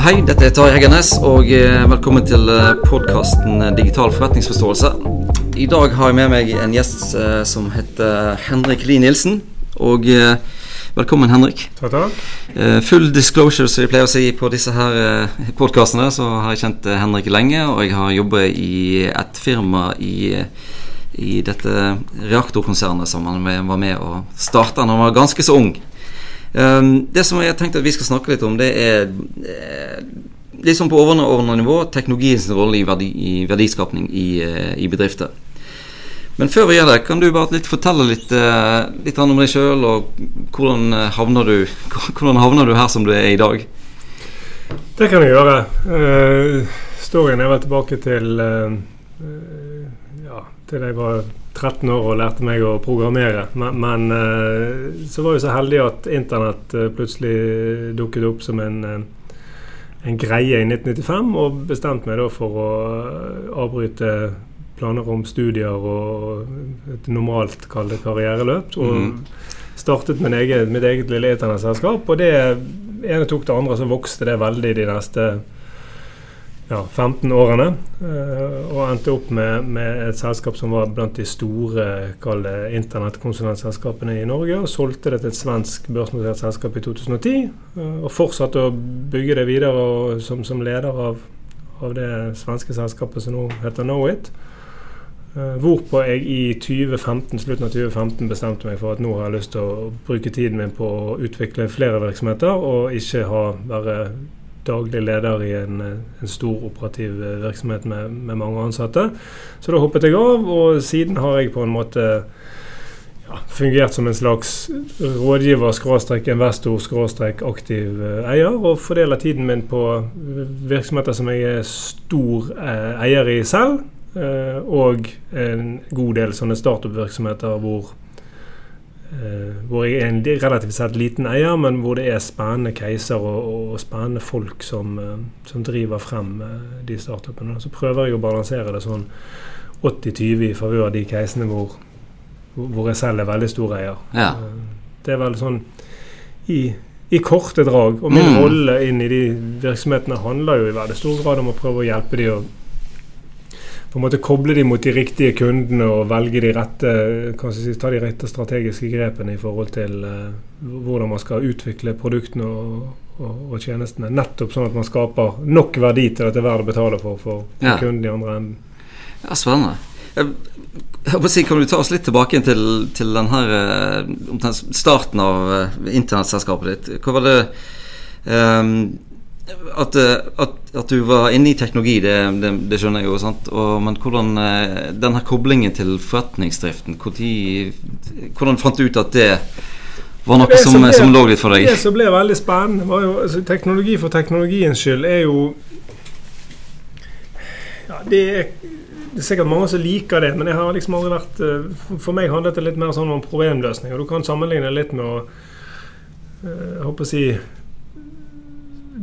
Hei, dette er Tarjei Heggernes, og eh, velkommen til podkasten Digital forretningsforståelse. I dag har jeg med meg en gjest eh, som heter Henrik Lie Nilsen. Og eh, velkommen, Henrik. Takk, takk. Full disclosure, som jeg pleier å si på disse her podkastene, så har jeg kjent Henrik lenge, og jeg har jobbet i et firma i i dette reaktorkonsernet som han var med å starte da han var ganske så ung. Um, det som jeg tenkte at vi skal snakke litt om, det er liksom på overordna nivå teknologiens rolle i, verdi, i verdiskapning i, eh, i, bedrifter. Men før vi gjør det, kan du bare litt fortelle litt, uh, litt om deg sjøl, og hvordan havner, du, hvordan havner du her som du er i dag? Det kan jeg gjøre. Uh, storyen er vel tilbake til uh, ja, til jeg var 13 år og lærte meg å programmere. Men, men uh, så var jeg så heldig at internett uh, plutselig dukket opp som en, en greie i 1995, og bestemte meg da for å avbryte planer om studier og et normalt kall karriereløp. Og mm. startet min egen, mitt eget lille internettselskap. Og det ene tok det andre, så vokste det veldig de neste ja, 15 årene. Uh, og endte opp med, med, et selskap som var blant de store internettkonsulentselskapene i Norge. Og solgte det til et svensk børsnotert selskap i 2010. Uh, eh, og fortsatte å bygge det videre og, som, som, leder av, av, det svenske selskapet som nå heter Knowit. Uh, hvorpå jeg i 2015, slutten av 2015 bestemte meg for at nå har jeg lyst til å bruke tiden min på å utvikle flere virksomheter, og ikke ha, være daglig leder i en, en stor operativ eh, virksomhet med, med, mange ansatte. Så da hoppet jeg av, og siden har jeg på en måte ja, fungert som en slags rådgiver, skråstrek investor, skråstrek aktiv eh, eier, og fordeler tiden min på virksomheter som jeg er stor eh, eier i selv, eh, og en god del sånne startup-virksomheter hvor hvor jeg er en relativt sett liten eier, men hvor det er spennende caser og, og, spennende folk som, uh, som driver frem uh, de startupene. Så prøver jeg å balansere det sånn 80-20 i favør av de casene hvor, hvor, jeg selv er veldig stor eier. Ja. det er vel sånn i, i korte drag. Og min mm. rolle inn i de virksomhetene handler jo i veldig stor grad om å prøve å hjelpe de å på en måte koble de mot de riktige kundene og velge de rette, si, ta de rette strategiske grepene i forhold til uh, hvordan man skal utvikle produktene og, og, og, tjenestene. Nettopp sånn at man skaper nok verdi til at det er verdt å betale for for, for ja. kunden i andre enden. Ja, Spennende. Si, kan du ta oss litt tilbake til, til denne, uh, starten av uh, internettselskapet ditt? Hva var det um, at, eh, at, at, du var inne i teknologi, det, det, det skjønner jeg jo. sant? Og, men hvordan eh, denne koblingen til forretningsdriften, hvordan fant du ut at det var noe det som, som, ble, som, lå litt for deg? Det som ble veldig spennende, var jo altså, Teknologi for teknologiens skyld er jo ja, det er, det er sikkert mange som liker det, men jeg har liksom aldri vært eh, For meg handlet det litt mer sånn om problemløsning. og Du kan sammenligne litt med å jeg håper å si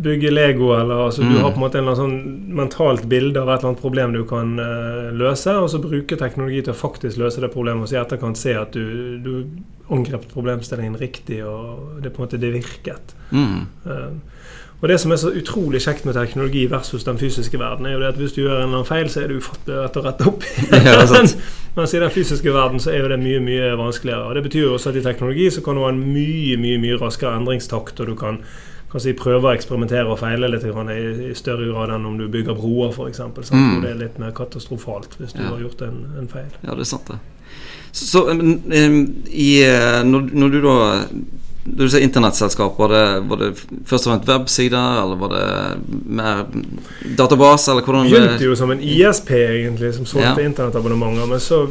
bygge Lego, eller altså, mm. du har på en måte en sånn mentalt bilde av et eller annet problem du kan uh, løse, og så bruke teknologi til å faktisk løse det problemet, og så i etterkant se at du, du angrep problemstillingen riktig, og det på en måte det virket. Mm. Uh, og Det som er så utrolig kjekt med teknologi versus den fysiske verden, er jo det at hvis du gjør en eller annen feil, så er det ufattelig lett å rette opp. ja, Mens i den fysiske verden så er jo det mye mye vanskeligere. Og Det betyr jo også at i teknologi så kan du ha en mye mye, mye raskere endringstakt, og du kan si, prøver å eksperimentere og feile litt i, i, større grad enn om du bygger broer, f.eks. Mm. Det er litt mer katastrofalt hvis du ja. har gjort en, en, feil. Ja, det er sant, det. Så, så i, eh, når, når, du da du sier internettselskap, var det, var det først og fremst websider, eller var det mer database, eller hvordan det Begynte jo som en ISP, egentlig, som solgte ja. internettabonnementer. Men så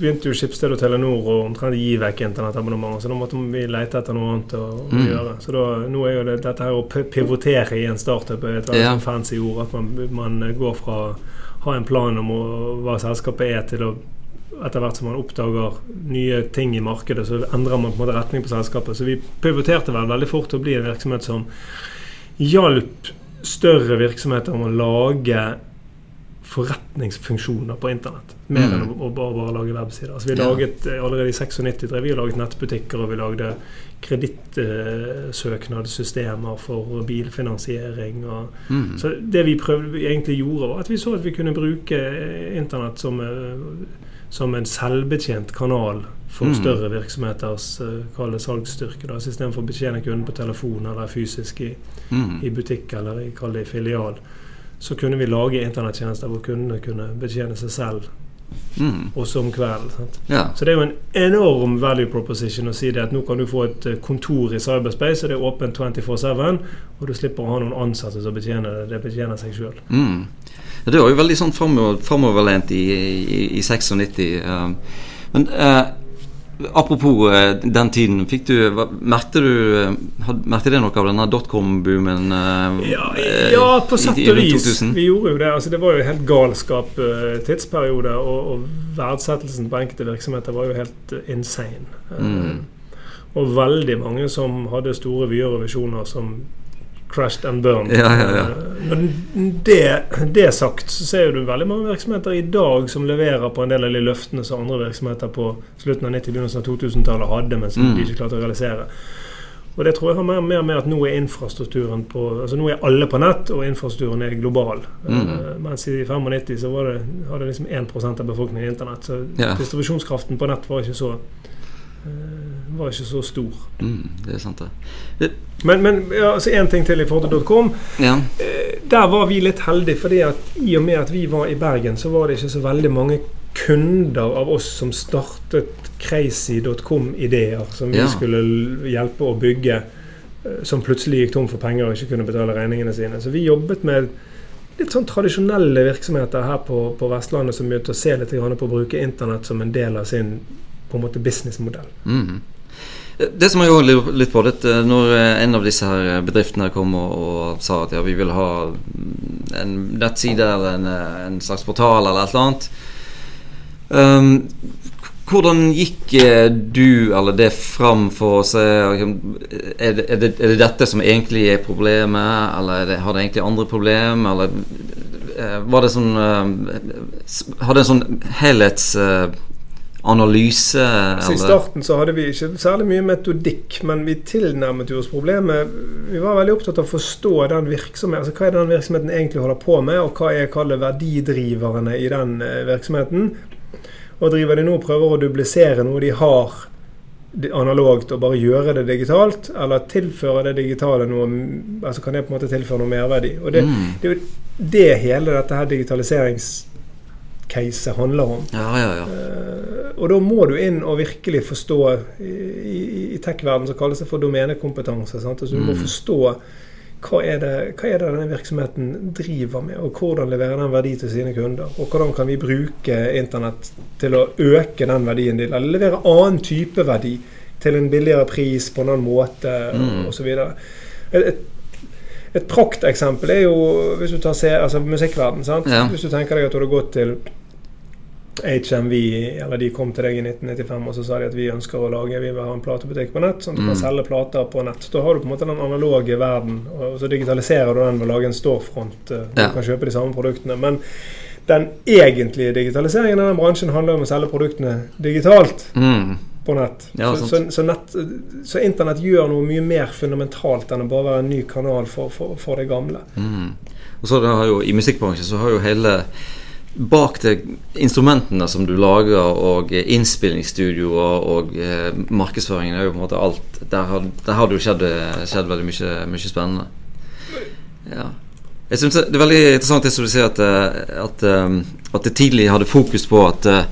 begynte jo Skipsted og Telenor å omtrent gi vekk internettabonnementer, så da måtte vi lete etter noe annet å, å mm. gjøre. Så da, nå er jo det, dette her å pivotere i en startup et veldig ja. Sånn fancy ord. At man, man, går fra å ha en plan om å, hva selskapet er, til å etter hvert som man oppdager nye ting i markedet, så endrer man på en måte retning på selskapet. Så vi pivoterte vel veldig fort til å bli en virksomhet som hjalp større virksomheter om å lage forretningsfunksjoner på internett. Mer enn å, å bare, bare lage websider. Altså, vi laget eh, Allerede i 96 drev vi og laget nettbutikker, og vi lagde kredittsøknadssystemer for bilfinansiering. Og, Mm. så det vi prøvde egentlig gjorde, var at vi så at vi kunne bruke internett som, eh, som en selvbetjent kanal for Mm. større virksomheters uh, salgsstyrke. da, Istedenfor å betjene kunden på telefon eller fysisk i, Mm. i butikk eller i, i filial, så kunne vi lage internettjenester hvor kundene kunne betjene seg selv Mm. også om kvelden. Ja. Så det er jo en enorm value proposition å si det at nå kan du få et eh, kontor i cyberspace, og det er åpent 24-7, og du slipper å ha noen ansatte som betjener det. Det betjener seg sjøl. Mm. Det var jo veldig sånn framover- framoverlent i, i, i 96. Um, men eh, apropos eh, den tiden, fikk du Merkte du eh, Merkte det noe av denne dotcom-boomen? eh, Ja, ja, på sett og vis. Vi gjorde jo det. altså Det var jo helt galskap tidsperiode, og, og verdsettelsen på enkelte virksomheter var jo helt insane. Mm. Og veldig mange som hadde store vyer og visjoner som crashed and burned. Ja, ja, ja. Eh, det, det sagt, så ser du veldig mange virksomheter i dag som leverer på en del av de løftene som andre virksomheter på slutten av 90- begynnelsen av 2000-tallet hadde, men som Mm. de ikke klarte å realisere. Og det tror jeg har mer, og mer med at nå er infrastrukturen på Altså nå er alle på nett, og infrastrukturen er global. Mm. Uh, mens i 95 så var det, hadde liksom 1% av befolkningen internett. Så Ja. distribusjonskraften på nett var ikke så eh, var ikke så stor. Mm, det er sant, det. Men, men ja, altså én ting til i forhold til .com. Ja. Eh, Der var vi litt heldige, fordi at i og med at vi var i Bergen, så var det ikke så veldig mange kunder av oss som startet crazy.com-ideer som vi Ja. skulle hjelpe å bygge, eh, som plutselig gikk tom for penger og ikke kunne betale regningene sine. Så vi jobbet med litt sånn tradisjonelle virksomheter her på, på Vestlandet som begynte å se litt på å bruke internett som en del av sin på en måte businessmodell. Mm. Det som jeg òg lurer litt på, er når eh, en av disse her bedriftene kom og, og sa at ja, vi vil ha mm, en nettside eller en, eh, en slags portal eller et eller annet. Um, Hvordan gikk eh, du eller det fram for å se liksom, er det, er, det, er det dette som egentlig er problemet, eller er det, har det egentlig andre problemer, eller eh, var det sånn eh, Hadde en sånn helhets... analyse? Så I starten så hadde vi ikke særlig mye metodikk, men vi tilnærmet jo oss problemet. Vi var veldig opptatt av å forstå den virksomheten, altså hva er den virksomheten egentlig holder på med, og hva er kalle verdidriverne i den eh, virksomheten. Og driver de nå prøver å dublisere noe de har analogt, og bare gjøre det digitalt, eller tilføre det digitale noe altså Kan det på en måte tilføre noe merverdi? Og det, Mm. det er jo det hele dette her digitaliseringscaset handler om. Ja, ja, ja. Uh, og da må du inn og virkelig forstå I, i, i tech-verden så kalles det for domenekompetanse. Sant? Altså, du må Mm. forstå hva er, det, hva er det denne virksomheten driver med, og hvordan leverer den verdi til sine kunder? Og hvordan kan vi bruke internett til å øke den verdien din, eller levere annen type verdi til en billigere pris på en annen måte, Mm. osv. Et, et, et prakteksempel er jo hvis du tar se, altså musikkverden. Sant? Ja. Hvis du tenker deg at du hadde gått til HMV, eller de kom til deg i 1995 og så sa de at vi ønsker å lage vi vil ha en platebutikk på nett, sånn at du Mm. kan selge plater på nett. Da har du på en måte den analoge verden, og så digitaliserer du den ved å lage en storefront. Du Ja. Kan kjøpe de samme produktene. Men den egentlige digitaliseringen av den bransjen handler om å selge produktene digitalt Mm. På nett. Ja, så, så, så, nett, så internett gjør noe mye mer fundamentalt enn å bare være en ny kanal for, for, for det gamle. Mm. Og så det har jo I musikkbransjen så har jo hele Bak det instrumentene som du lager, og eh, innspillingsstudioer og eh, markedsføringen, er jo på en måte alt Der har, der har det jo skjedd, skjedd veldig mye, mye spennende. Ja. Jeg synes Det er veldig interessant det som du sier, at, eh, at, eh, at det tidlig hadde fokus på at eh,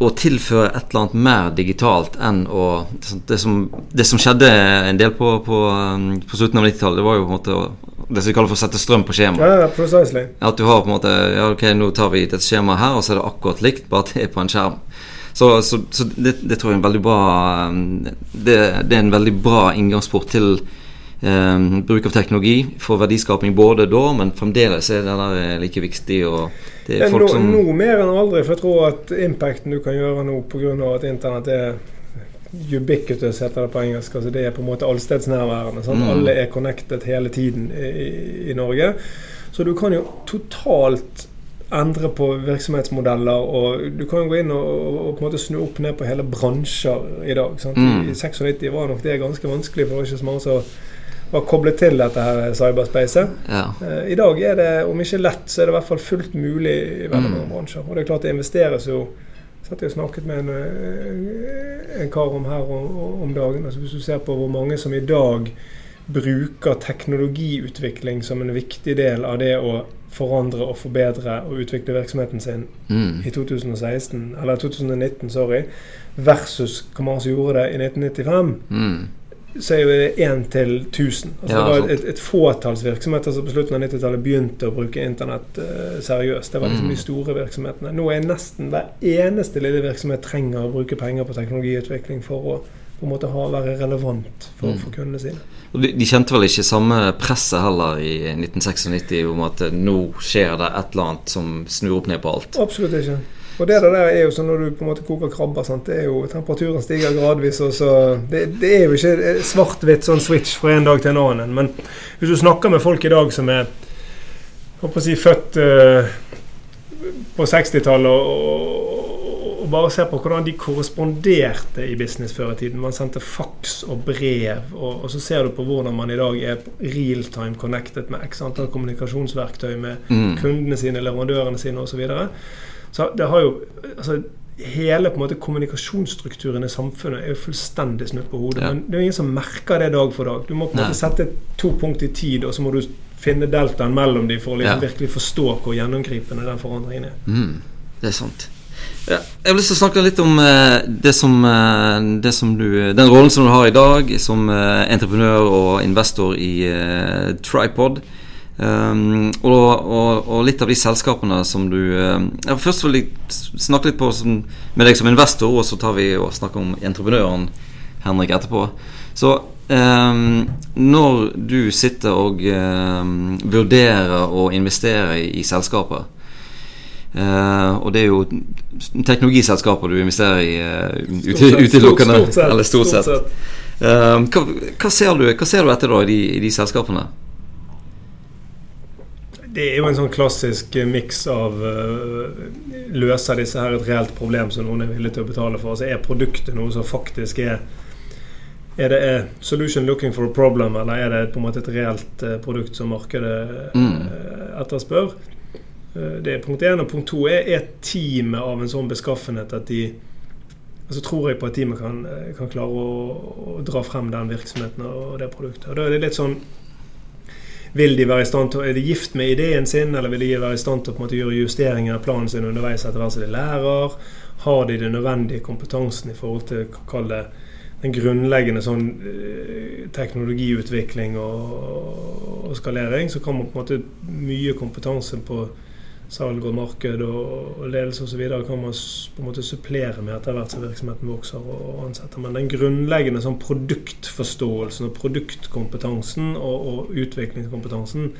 å tilføre et eller annet mer digitalt enn å Det som, det som skjedde en del på, på, um, på slutten av 90-tallet, det var jo på en måte det som vi kaller for å sette strøm på skjema. Ja, ja, precisely. At du har på en måte Ja, ok, nå tar vi dette skjemaet her, og så er det akkurat likt, bare at det er på en skjerm. Så, så, så det, det tror jeg er en veldig bra um, det, det er en veldig bra inngangsport til um, bruk av teknologi for verdiskaping både da, men fremdeles er det der like viktig. Og det er folk som nå mer enn aldri, for jeg tror at impacten du kan gjøre nå pga. at internett er ubiquitous, heter det på engelsk. altså Det er på en måte allstedsnærværende. Mm. Alle er connected hele tiden i, i, Norge. Så du kan jo totalt endre på virksomhetsmodeller. og Du kan jo gå inn og, og, på en måte snu opp ned på hele bransjer i dag. Mm. I 96 var nok det ganske vanskelig, for det var ikke så mange som var koblet til dette her cyberspacet. Ja. Eh, I dag er det, om ikke lett, så er det i hvert fall fullt mulig i veldig Mm. mange bransjer. Og det er klart det investeres jo så Jeg snakket med en, eh, en kar om her om, om dagen. Altså hvis du ser på hvor mange som i dag bruker teknologiutvikling som en viktig del av det å forandre og forbedre og utvikle virksomheten sin Mm. i 2016, eller 2019, sorry, versus hva som gjorde det i 1995 Mm. Så er jo det én til 1000. Altså Ja, det var et, et fåtalls virksomheter som på slutten av 90-tallet begynte å bruke internett uh, seriøst. Det var liksom Mm. de store virksomhetene. Nå er nesten hver eneste lille virksomhet trenger å bruke penger på teknologiutvikling for å på en måte ha, være relevant for, Mm. for kundene sine. De, de kjente vel ikke samme presset heller i 1996 om at eh, nå skjer det et eller annet som snur opp ned på alt. Absolutt ikke. Og det der er jo sånn når du på en måte koker krabber, sant? det er jo temperaturen stiger gradvis. og så Det, det er jo ikke svart-hvitt sånn switch fra en dag til en annen. Men hvis du snakker med folk i dag som er håper å si, født uh, på 60-tallet og, og, og bare ser på hvordan de korresponderte i business før i tiden. Man sendte faks og brev, og, og så ser du på hvordan man i dag er real time connected med x antall kommunikasjonsverktøy med Mm. kundene sine, leverandørene sine osv. Så, det har jo altså, Hele på en måte kommunikasjonsstrukturen i samfunnet er jo fullstendig snudd på hodet. Ja. Men det er jo ingen som merker det dag for dag. Du må på en måte sette to punkt i tid, og så må du finne deltaen mellom dem for å liksom Ja. virkelig forstå hvor gjennomgripende den forandringen er. Mm, det er sant. Ja, jeg har lyst til å snakke litt om eh, det som, eh, det som du, den rollen som du har i dag som eh, entreprenør og investor i eh, Tripod. Um, og, og, og litt av de selskapene som du eh, ja, Først vil jeg snakke litt på som, med deg som investor, og så tar vi og snakker om entreprenøren Henrik etterpå. Så um, når du sitter og um, vurderer å investere i, i selskaper uh, Og det er jo teknologiselskaper du investerer i uh, sett. utelukkende. Stort sett. Eller stort sett. Uh, hva, hva, ser du, hva ser du etter da i de, i de selskapene? Det er jo en sånn klassisk eh, miks av uh, Løser disse her et reelt problem som noen er villig til å betale for? Altså Er produktet noe som faktisk er Er det er solution looking for a problem, eller er det på en måte et reelt uh, produkt som markedet eh, etterspør? Det er punkt én. Og punkt to er, er teamet av en sånn beskaffenhet at de så tror jeg på at teamet kan, kan klare å, å dra frem den virksomheten og det produktet. Og da er det litt sånn vil de være i stand til, Er de gift med ideen sin, eller vil de være i stand til å på en måte gjøre justeringer av planen sin underveis etter hvert som de lærer? Har de den nødvendige kompetansen i forhold til kall det, den grunnleggende sånn eh, teknologiutvikling og, og skalering? Så kan man på en måte mye kompetanse på salg og marked og, ledelse osv. kan man på en måte supplere med etter hvert som virksomheten vokser og, og ansetter. Men den grunnleggende sånn produktforståelsen og produktkompetansen og, og utviklingskompetansen,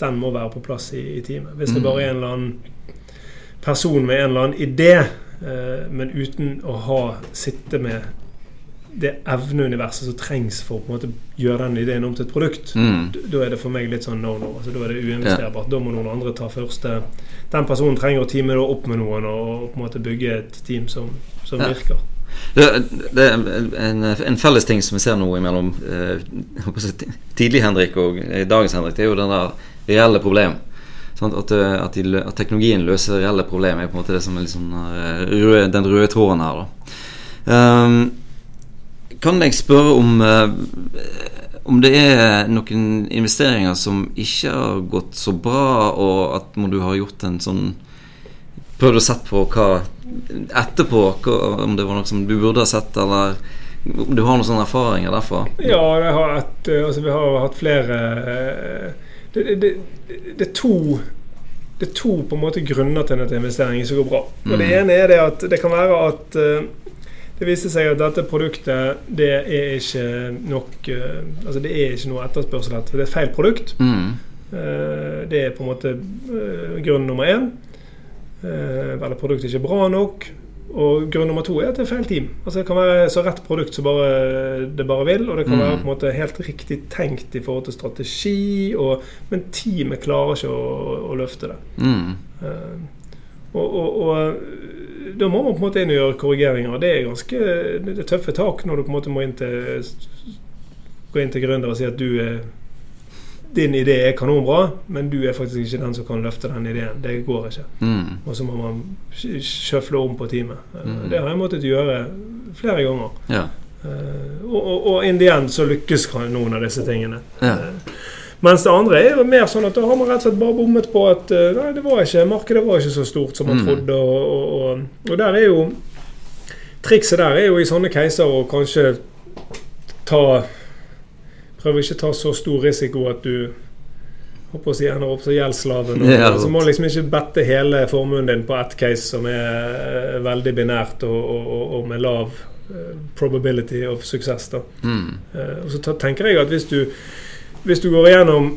den må være på plass i, i teamet. Hvis det Mm. bare er en eller annen person med en eller annen idé, eh, men uten å ha sitte med det evneuniverset som trengs for å på en måte gjøre den ideen om til et produkt, Mm. da er det for meg litt sånn no-no. Altså, da er det uinvesterbart. Da må noen andre ta første Den personen trenger å teame opp med noen og, på en måte bygge et team som, som Ja. virker. Det, det er en, en felles ting som vi ser nå mellom eh, tidlig Henrik og eh, dagens Henrik, det er jo den der reelle problem. Sånn, At, eh, at, de, at teknologien løser reelle problem, er på en måte det som er liksom den røde tråden her. da Ehm, Kan jeg spørre om eh, om det er noen investeringer som ikke har gått så bra, og at må du har gjort en sånn Prøvd å sette på hva etterpå, hva, om det var noe som du burde ha sett, eller om du har noen sånne erfaringer derfra? Ja, har et, eh, altså, vi har hatt flere eh, det, det, det, det er to det er to på en måte grunner til at investeringen ikke går bra. Og Det Mm. ene er det at det kan være at det viser seg at dette produktet det er ikke nok eh, Altså det er ikke noe etterspørsel etter. Det er feil produkt. Mm. Eh, Det er på en måte eh, grunn nummer én. Eller produktet er ikke bra nok. og grunn nummer to er at det er feil team. Altså Det kan være så rett produkt som bare, det bare vil, og det kan Mm. være på en måte helt riktig tenkt i forhold til strategi, og, men teamet klarer ikke å, å løfte det. Mm. Og, og, og da må man på en måte inn og gjøre korrigeringer. Det er ganske det er tøffe tak når du på en måte må inn til, gå inn til gründer og si at du er din idé er kanonbra, men du er faktisk ikke den som kan løfte den ideen. Det går ikke. Mm. Og så må man sj- sjøfle om på teamet. Eh, Mm. Det har jeg måttet gjøre flere ganger. Ja. Uh, Og, og, og in the end så lykkes noen av disse tingene. Ja. Eh, Mens det andre er jo mer sånn at da har man rett og slett bare bommet på at eh, nei, det var ikke, markedet var ikke så stort som man Mm. trodde. Og, og, og, der er jo Trikset der er jo i sånne caser å kanskje ta Prøve ikke ta så stor risiko at du håper å si, ender opp som gjeldsslaven. og- så må du liksom ikke bette hele formuen din på ett case som er eh, veldig binært og, og, med lav eh, probability of suksess. da. Mm. Og så tenker jeg at hvis du, hvis du går igjennom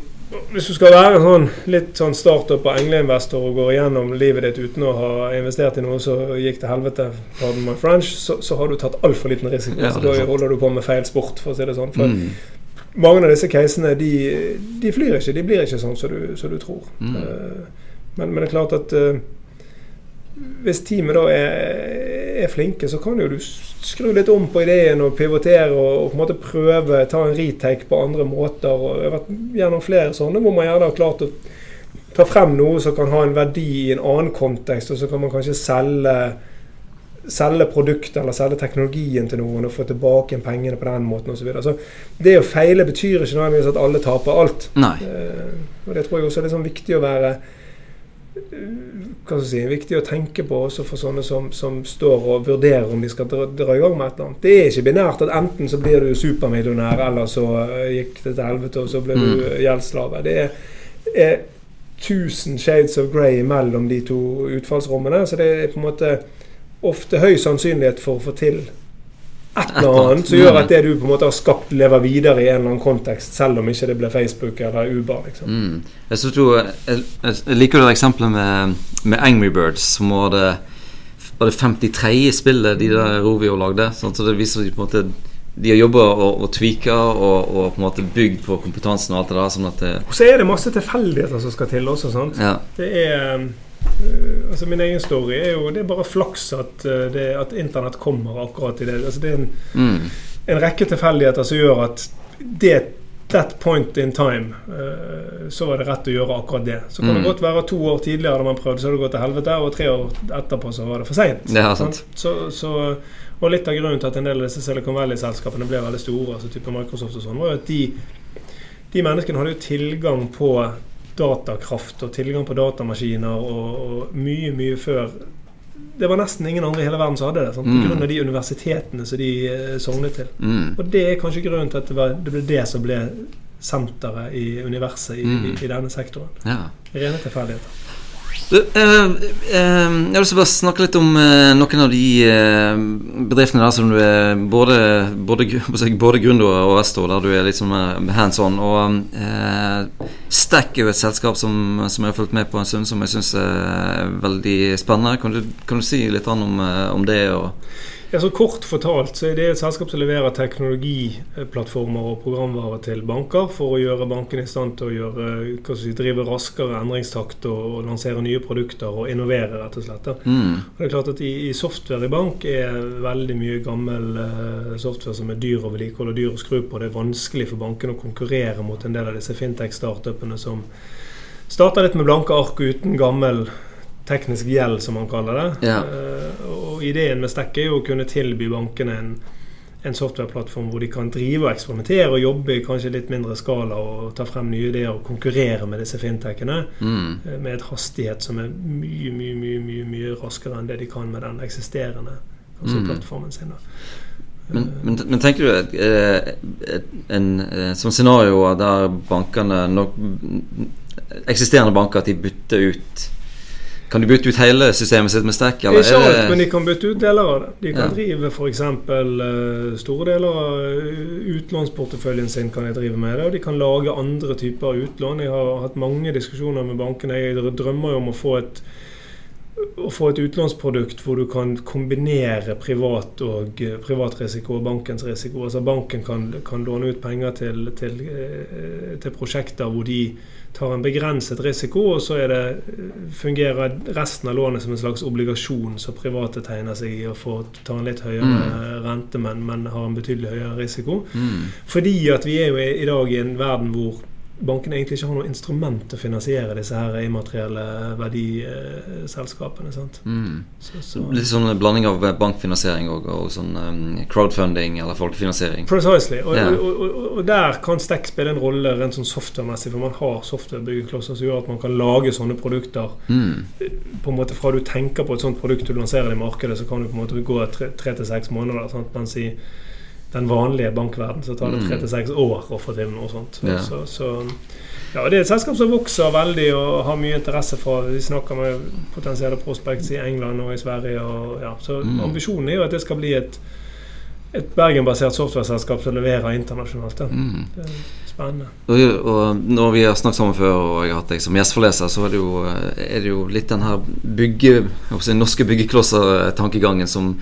Hvis du skal være sånn, litt sånn startup og engleinvestor og går igjennom livet ditt uten å ha investert i noe som gikk til helvete, pardon my French, så, så har du tatt altfor liten risiko. Ja, så da holder du på med feil sport, for å si det sånn. For Mm. mange av disse casene de, de flyr ikke. De blir ikke sånn som du, som du tror. Mm. Eh, men, men det er klart at eh, hvis teamet da er, er flinke, så kan jo du skru litt om på ideen og pivotere og, og på en måte prøve ta en retake på andre måter. Og jeg har vært gjennom flere sånne hvor man gjerne har klart å ta frem noe som kan ha en verdi i en annen kontekst, og så kan man kanskje selge selge produktet eller selge teknologien til noen og få tilbake pengene på den måten osv. Så videre. så det å feile betyr ikke nødvendigvis at alle taper alt. Nei. Eh, og det tror jeg også er liksom viktig å være hva si, viktig å tenke på også for sånne som, som står og vurderer om de skal dra, dra i gang med et eller annet. Det er ikke binært at enten så blir du supermillionær, eller så eh, gikk det til helvete, og så ble du Mm. gjeldsslave. Det er, er tusen shades of grey mellom de to utfallsrommene, så det er på en måte ofte høy sannsynlighet for å få til et eller annet som gjør at det du på en måte har skapt, lever videre i en eller annen kontekst, selv om ikke det ble Facebook eller Uber. liksom. Mm. Jeg, jo, jeg, jeg liker det eksempelet med, med Angry Birds, som var det, var det 53. spillet de der Rovio lagde. Sånn, så det viser de på en måte De har jobba og, og tweaka og, og på en måte bygd på kompetansen og alt det der. Sånn at det, Og så er det masse tilfeldigheter som skal til også. sant? ja. Det er Altså Min egen story er jo Det er bare flaks at, det, at internett kommer akkurat i det. Altså Det er en, Mm. en rekke tilfeldigheter som gjør at det that point in time øh, så var det rett å gjøre akkurat det. Så kan Mm. det godt være to år tidligere da man prøvde, så har det gått til helvete, og tre år etterpå så var det for seint. Og litt av grunnen til at en del av disse Silicon Valley-selskapene ble veldig store, altså type Microsoft og sånn, var jo at de, de menneskene hadde jo tilgang på datakraft og tilgang på datamaskiner og, og mye, mye før Det var nesten ingen andre i hele verden som hadde det. Sant? På Mm. grunn av de universitetene som de eh, sognet til. Mm. Og det er kanskje grunnen til at det, var, det ble det som ble senteret i universet i, Mm. i, i denne sektoren. ja. Rene tilfeldigheter. Du, eh, jeg å bare snakke litt om eh, noen av de eh, bedriftene der som du er både, både, både gründer og investor, der du er eh, hands on. Og Stack er jo et selskap som, som jeg har fulgt med på en stund, som jeg syns er veldig spennende. Kan du, kan du si litt om, om det? Og, Ja, så Kort fortalt så er det et selskap som leverer teknologiplattformer og programvare til banker for å gjøre bankene i stand til å gjøre, si, drive raskere endringstakt og, og lansere nye produkter og innovere, rett og slett. mm, Og det er klart at i, i software i bank er veldig mye gammel uh, software som er dyr å vedlikeholde og dyr å skru på. Det er vanskelig for bankene å konkurrere mot en del av disse fintech-startupene som starter litt med blanke ark uten gammel teknisk gjeld, som man kaller det. Ja. Eh, og ideen med Stekk er jo å kunne tilby bankene en, en softwareplattform hvor de kan drive og eksperimentere og jobbe i kanskje litt mindre skala og ta frem nye ideer og konkurrere med disse fintechene mm, eh, med et hastighet som er mye, mye, mye, mye, mye raskere enn det de kan med den eksisterende altså Mm. plattformen sin. da. men, men, men tenker du et, eh, et, en, eh, som scenario der bankene nok, Eksisterende banker at de bytter ut Kan de bytte ut hele systemet sitt med Stack? Eller Ikke alt, men de kan bytte ut deler av det. De kan Ja. drive f.eks. Uh, store deler av eh, utlånsporteføljen sin kan de drive med det, og de kan lage andre typer utlån. Jeg har hatt mange diskusjoner med bankene. Jeg drømmer jo om å få et å få et utlånsprodukt hvor du kan kombinere privat og eh, privatrisiko og bankens risiko. Altså Banken kan, kan låne ut penger til, til, eh, til, prosjekter hvor de tar en begrenset risiko, og så det, fungerer resten av lånet som en slags obligasjon som private tegner seg i og får ta en litt høyere mm. rente, men, men, har en betydelig høyere risiko. Mm. Fordi at vi er jo i dag i en verden hvor banken egentlig ikke har noe instrument til å finansiere disse her immaterielle verdiselskapene. Mm. Så, så. Litt sånn blanding av bankfinansiering og, og sånn um, crowdfunding eller folkefinansiering. Precisely. Og, yeah. og, og, der kan Stack spille en rolle rent sånn software-messig, for man har software-byggeklosser som gjør at man kan lage sånne produkter. Mm. På en måte Fra du tenker på et sånt produkt du lanserer i markedet, så kan du på en måte gå tre til seks måneder. Sant? Mens i den vanlige bankverden så tar det tre til seks år å få til noe sånt. Ja. Så, så, ja, Det er et selskap som vokser veldig og har mye interesse for Vi snakker med potensielle prospects i England og i Sverige. Og, ja, så mm. Ambisjonen er jo at det skal bli et, et Bergen-basert software-selskap som leverer internasjonalt. Mm. Det er spennende. Og, og, Når vi har snakket sammen før og jeg har hatt deg som gjestforleser, så er det jo, er det jo litt den her bygge, norske byggeklosser-tankegangen som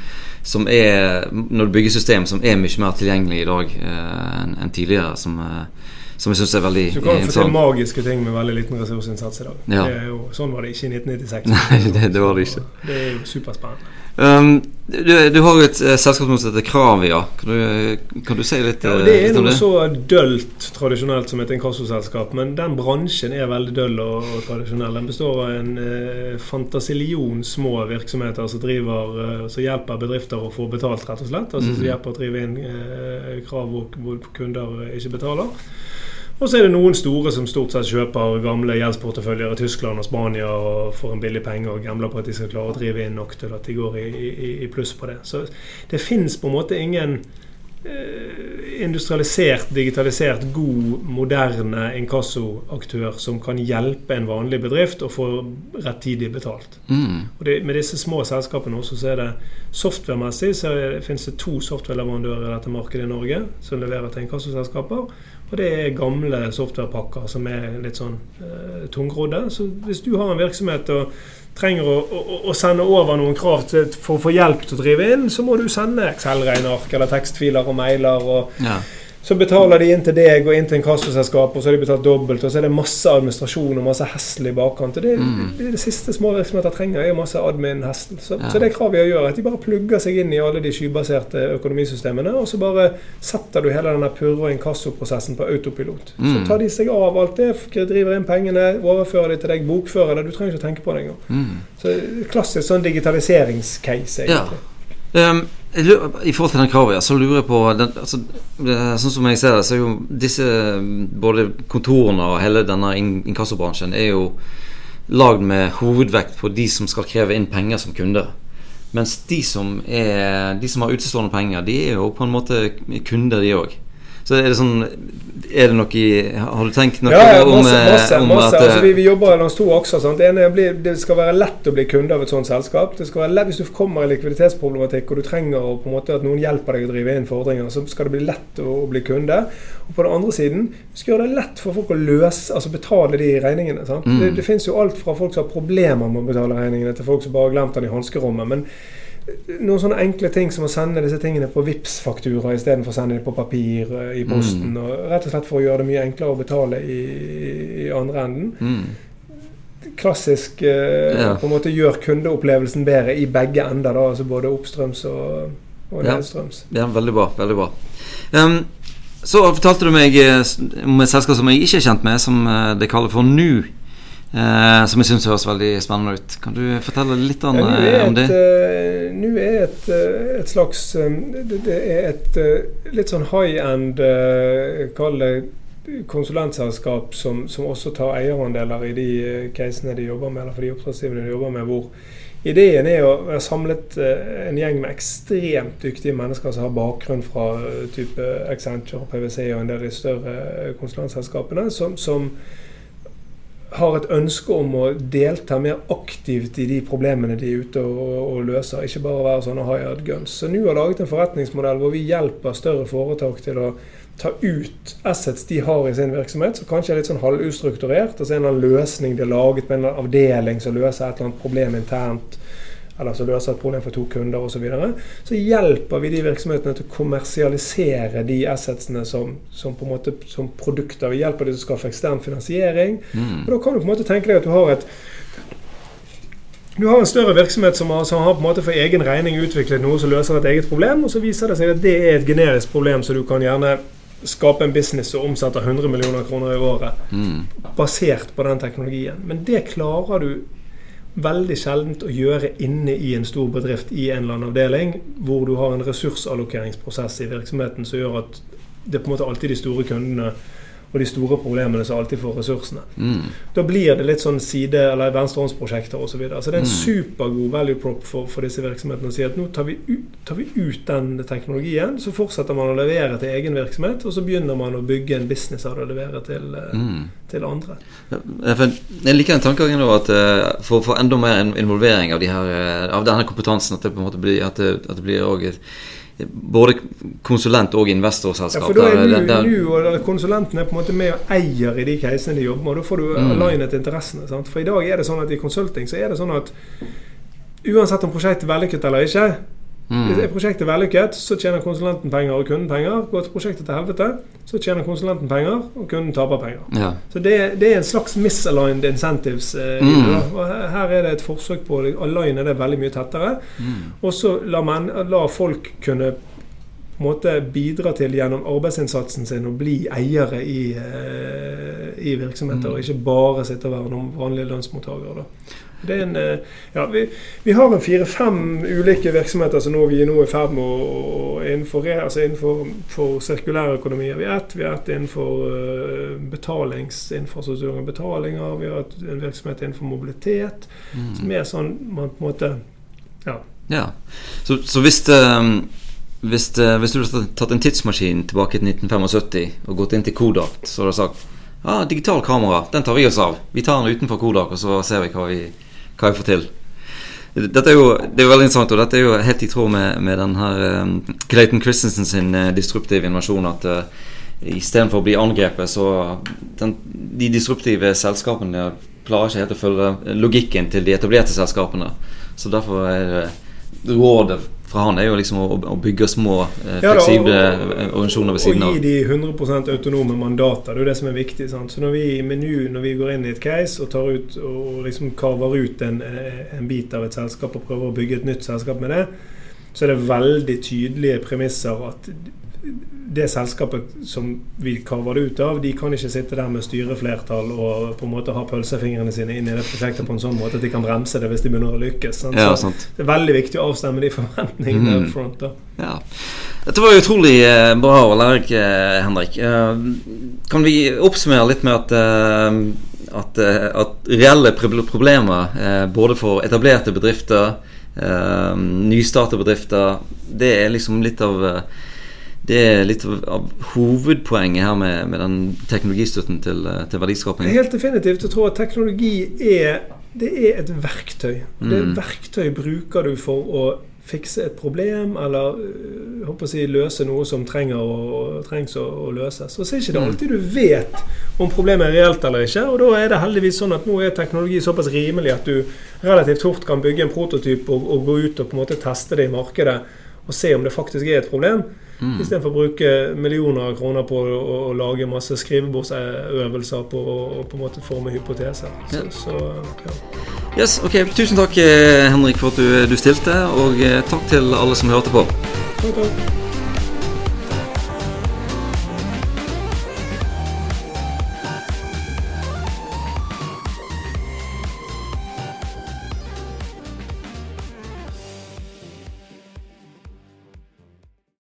som er Når du bygger system som er mye mer tilgjengelig i dag eh, enn en tidligere, som, eh, som jeg syns er veldig Så du kan få til magiske ting med veldig liten ressursinnsats i dag. Ja. Jo, sånn var det ikke i 1996. Nei, det, det var det ikke. Det er jo superspennende. Um, du, du, har et uh, selskap som heter Kravia. Kan du, kan du si litt, ja, Det er noe så dølt tradisjonelt som et inkassoselskap, men den bransjen er veldig døll og, og tradisjonell. Den består av en uh, fantasillion små virksomheter som, driver, uh, som hjelper bedrifter å få betalt, rett og slett. Altså mm. som hjelper å drive inn krav hvor, hvor kunder ikke betaler. Og så er det noen store som stort sett kjøper gamle gjeldsporteføljer i Tyskland og Spania og får en billig penge og gambler på at de skal klare å drive inn nok til at de går i, i, i pluss på det. Så det fins på en måte ingen eh, industrialisert, digitalisert, god, moderne inkassoaktør som kan hjelpe en vanlig bedrift å få rettidig betalt. Mm. Og det, Med disse små selskapene også så er det software-messig så finnes det to software-leverandører i dette markedet i Norge som leverer til inkassoselskaper. Og det er gamle softwarepakker som er litt sånn uh, tungrodde. Så hvis du har en virksomhet og trenger å, å, å sende over noen krav til, for å få hjelp til å drive inn, så må du sende Excel-regneark eller tekstfiler og mailer. og ja. Så betaler de inn til deg og inn til en kassoselskap, og så har de betalt dobbelt. Og så er det masse administrasjon og masse hestel i bakkant. Og det, mm. det, det, siste små virksomheter trenger, er masse admin-hestel. Så, ja. så, det kravet jeg gjør, at de bare plugger seg inn i alle de skybaserte økonomisystemene, og så bare setter du hele den purre- og inkassoprosessen på autopilot. Mm. Så tar de seg av alt det, driver inn pengene, overfører de til deg, bokfører det. Du trenger ikke å tenke på det engang. Mm. Så klassisk sånn digitaliseringscase, egentlig. Ja. Um, I forhold til den kravet, så lurer jeg på den, altså, Sånn som jeg ser det, så er jo disse både kontorene og hele denne inkassobransjen er jo lagd med hovedvekt på de som skal kreve inn penger som kunder. Mens de som, er, de som har utestående penger, de er jo på en måte kunder, de òg. Så er det sånn Er det noe i Har du tenkt noe ja, ja, masse, om, masse, om masse. At, altså, vi, vi, jobber langs to akser. Sant? Det ene blir, det skal være lett å bli kunde av et sånt selskap. Det skal være lett, Hvis du kommer i likviditetsproblematikk og du trenger å, på en måte, at noen hjelper deg å drive inn fordringer, så skal det bli lett å, å bli kunde. Og på den andre siden vi skal gjøre det lett for folk å løse, altså betale de regningene. Mm. Det, det finnes jo alt fra folk som har problemer med å betale regningene, til folk som bare har glemt den i hanskerommet. men noen sånne enkle ting som å sende disse tingene på vips faktura istedenfor å sende dem på papir eh, i posten. Mm. og Rett og slett for å gjøre det mye enklere å betale i, i andre enden. Mm. Klassisk eh, ja. på en måte gjør kundeopplevelsen bedre i begge ender. da, altså Både oppstrøms og, og nedstrøms. Ja. ja, veldig bra. veldig bra. Um, så fortalte du meg eh, om et selskap som jeg ikke er kjent med, som det de kaller for Nu. Eh, som jeg syns høres veldig spennende ut. Kan du fortelle litt om, ja, eh, om det? Uh, nå er et, uh, et slags um, det, det, er et litt sånn high end, uh, kall det konsulentselskap som, som, også tar eierandeler i de casene de jobber med, eller for de oppdragsgiverne de jobber med, hvor ideen er å være samlet en gjeng med ekstremt dyktige mennesker som har bakgrunn fra type Accenture, PwC og en del av de større konsulentselskapene, som, som har et ønske om å delta mer aktivt i de problemene de er ute og, og løser. Ikke bare være sånne hired guns. Så nå har laget en forretningsmodell hvor vi hjelper større foretak til å ta ut assets de har i sin virksomhet, som kanskje er litt sånn halvustrukturert. Altså en eller annen løsning de har laget med en avdeling som løser et eller annet problem internt eller som løser et problem for to kunder osv. Så, videre, så hjelper vi de virksomhetene til å kommersialisere de assetsene som, som, på en måte, som produkter. Vi hjelper de til å skaffe ekstern finansiering. Mm. Og Da kan du på en måte tenke deg at du har et du har en større virksomhet som har, som har på en måte for egen regning utviklet noe som løser et eget problem, og så viser det seg at det er et generisk problem, så du kan gjerne skape en business som omsetter 100 millioner kroner i året mm. basert på den teknologien. Men det klarer du veldig sjeldent å gjøre inne i en stor bedrift i en eller annen avdeling, hvor du har en ressursallokeringsprosess i virksomheten som gjør at det er på en måte alltid de store kundene og de store problemene som alltid får ressursene. Mm. Da blir det litt sånn side- eller venstrehåndsprosjekter osv. Så, videre. så det er en mm. supergod value prop for, for, disse virksomhetene å si at nå tar vi, ut, tar vi, ut, den teknologien, så fortsetter man å levere til egen virksomhet, og så begynner man å bygge en business av det å levere til, eh, mm. til andre. Jeg liker den tankegangen at eh, for å få enda mer involvering av, de her, eh, av denne kompetansen, at det blir, at det, at det blir også både konsulent- og investorselskap. Ja, for da er du og Konsulenten er på en måte med og eier i de casene de jobber med. og Da får du mm. alignet interessene. Sant? For i dag er det sånn at i consulting så er det sånn at uansett om prosjektet er vellykket eller ikke, Mm. Hvis prosjektet er vellykket, så tjener konsulenten penger og kunden penger. Går prosjektet til helvete, så tjener konsulenten penger og kunden taper penger. Ja. Så det, det, er en slags misaligned incentives. Eh, mm. og her er det et forsøk på å aligne det veldig mye tettere. Mm. Og så la, la folk kunne måte bidra til gjennom arbeidsinnsatsen sin å bli eiere i, uh, i virksomheter, mm. og ikke bare sitte og være noen vanlige lønnsmottakere. Det er en, eh, ja, vi, vi har en fire-fem ulike virksomheter som vi er nå i ferd med å innenfor, altså innenfor for sirkulærøkonomi har vi ett. Vi har ett innenfor uh, betalingsinfrastruktur og betalinger. Vi har en virksomhet innenfor mobilitet. Mm. Som er sånn man på en måte Ja. ja. Så, så hvis, uh, hvis, uh, hvis, du hadde tatt en tidsmaskin tilbake til 1975 og gått inn til Kodak, så hadde du sagt ah, digital kamera, den tar vi oss av. Vi tar den utenfor Kodak, og så ser vi hva vi hva vi får til. Dette er jo det er veldig interessant, og dette er jo helt i tråd med, med den her um, Clayton Christensen sin uh, disruptive invasjon. At uh, istedenfor å bli angrepet, så den, De disruptive selskapene klarer ikke helt å følge logikken til de etablerte selskapene. Så derfor er rådet fra han er jo liksom å, å bygge små, eh, fleksible ja, da, og, organisasjoner ved siden av. Og gi de 100 autonome mandater. Det er jo det som er viktig. Sant? Så når vi, i menu, når vi går inn i et case og tar ut og liksom karver ut en, en bit av et selskap og prøver å bygge et nytt selskap med det, så er det veldig tydelige premisser at det selskapet som vi karver det ut av, de kan ikke sitte der med styreflertall og på en måte ha pølsefingrene sine inn i det prosjektet på en sånn måte at de kan bremse det hvis de begynner å lykkes. Ja, så det er veldig viktig å avstemme de forventningene mm. front. Da. Ja. Dette var utrolig eh, bra og lærerik, eh, Henrik. Eh, kan vi oppsummere litt med at, at, at reelle problemer både for etablerte bedrifter, nystartede bedrifter, det er liksom litt av det er litt av hovedpoenget her med, med den teknologistøtten til, eh, til verdiskaping? Helt definitivt. Jeg tror at teknologi er, det er et verktøy. Mm. Det er et verktøy bruker du for å fikse et problem eller å si, løse noe som trenger å, trengs å, å løses. Og så er ikke det alltid du vet om problemet er reelt eller ikke. Og da er det heldigvis sånn at nå er teknologi såpass rimelig at du relativt fort kan bygge en prototyp og, og gå ut og på en måte teste det i markedet og se om det faktisk er et problem. Mm. Istedenfor å bruke millioner av kroner på å, å, lage masse skrivebordsøvelser på å på en måte forme hypoteser. Så, ja. Så, ja. Yes, ok. Tusen takk, eh, Henrik, for at du, du stilte, og eh, takk til alle som hørte på. Takk, takk.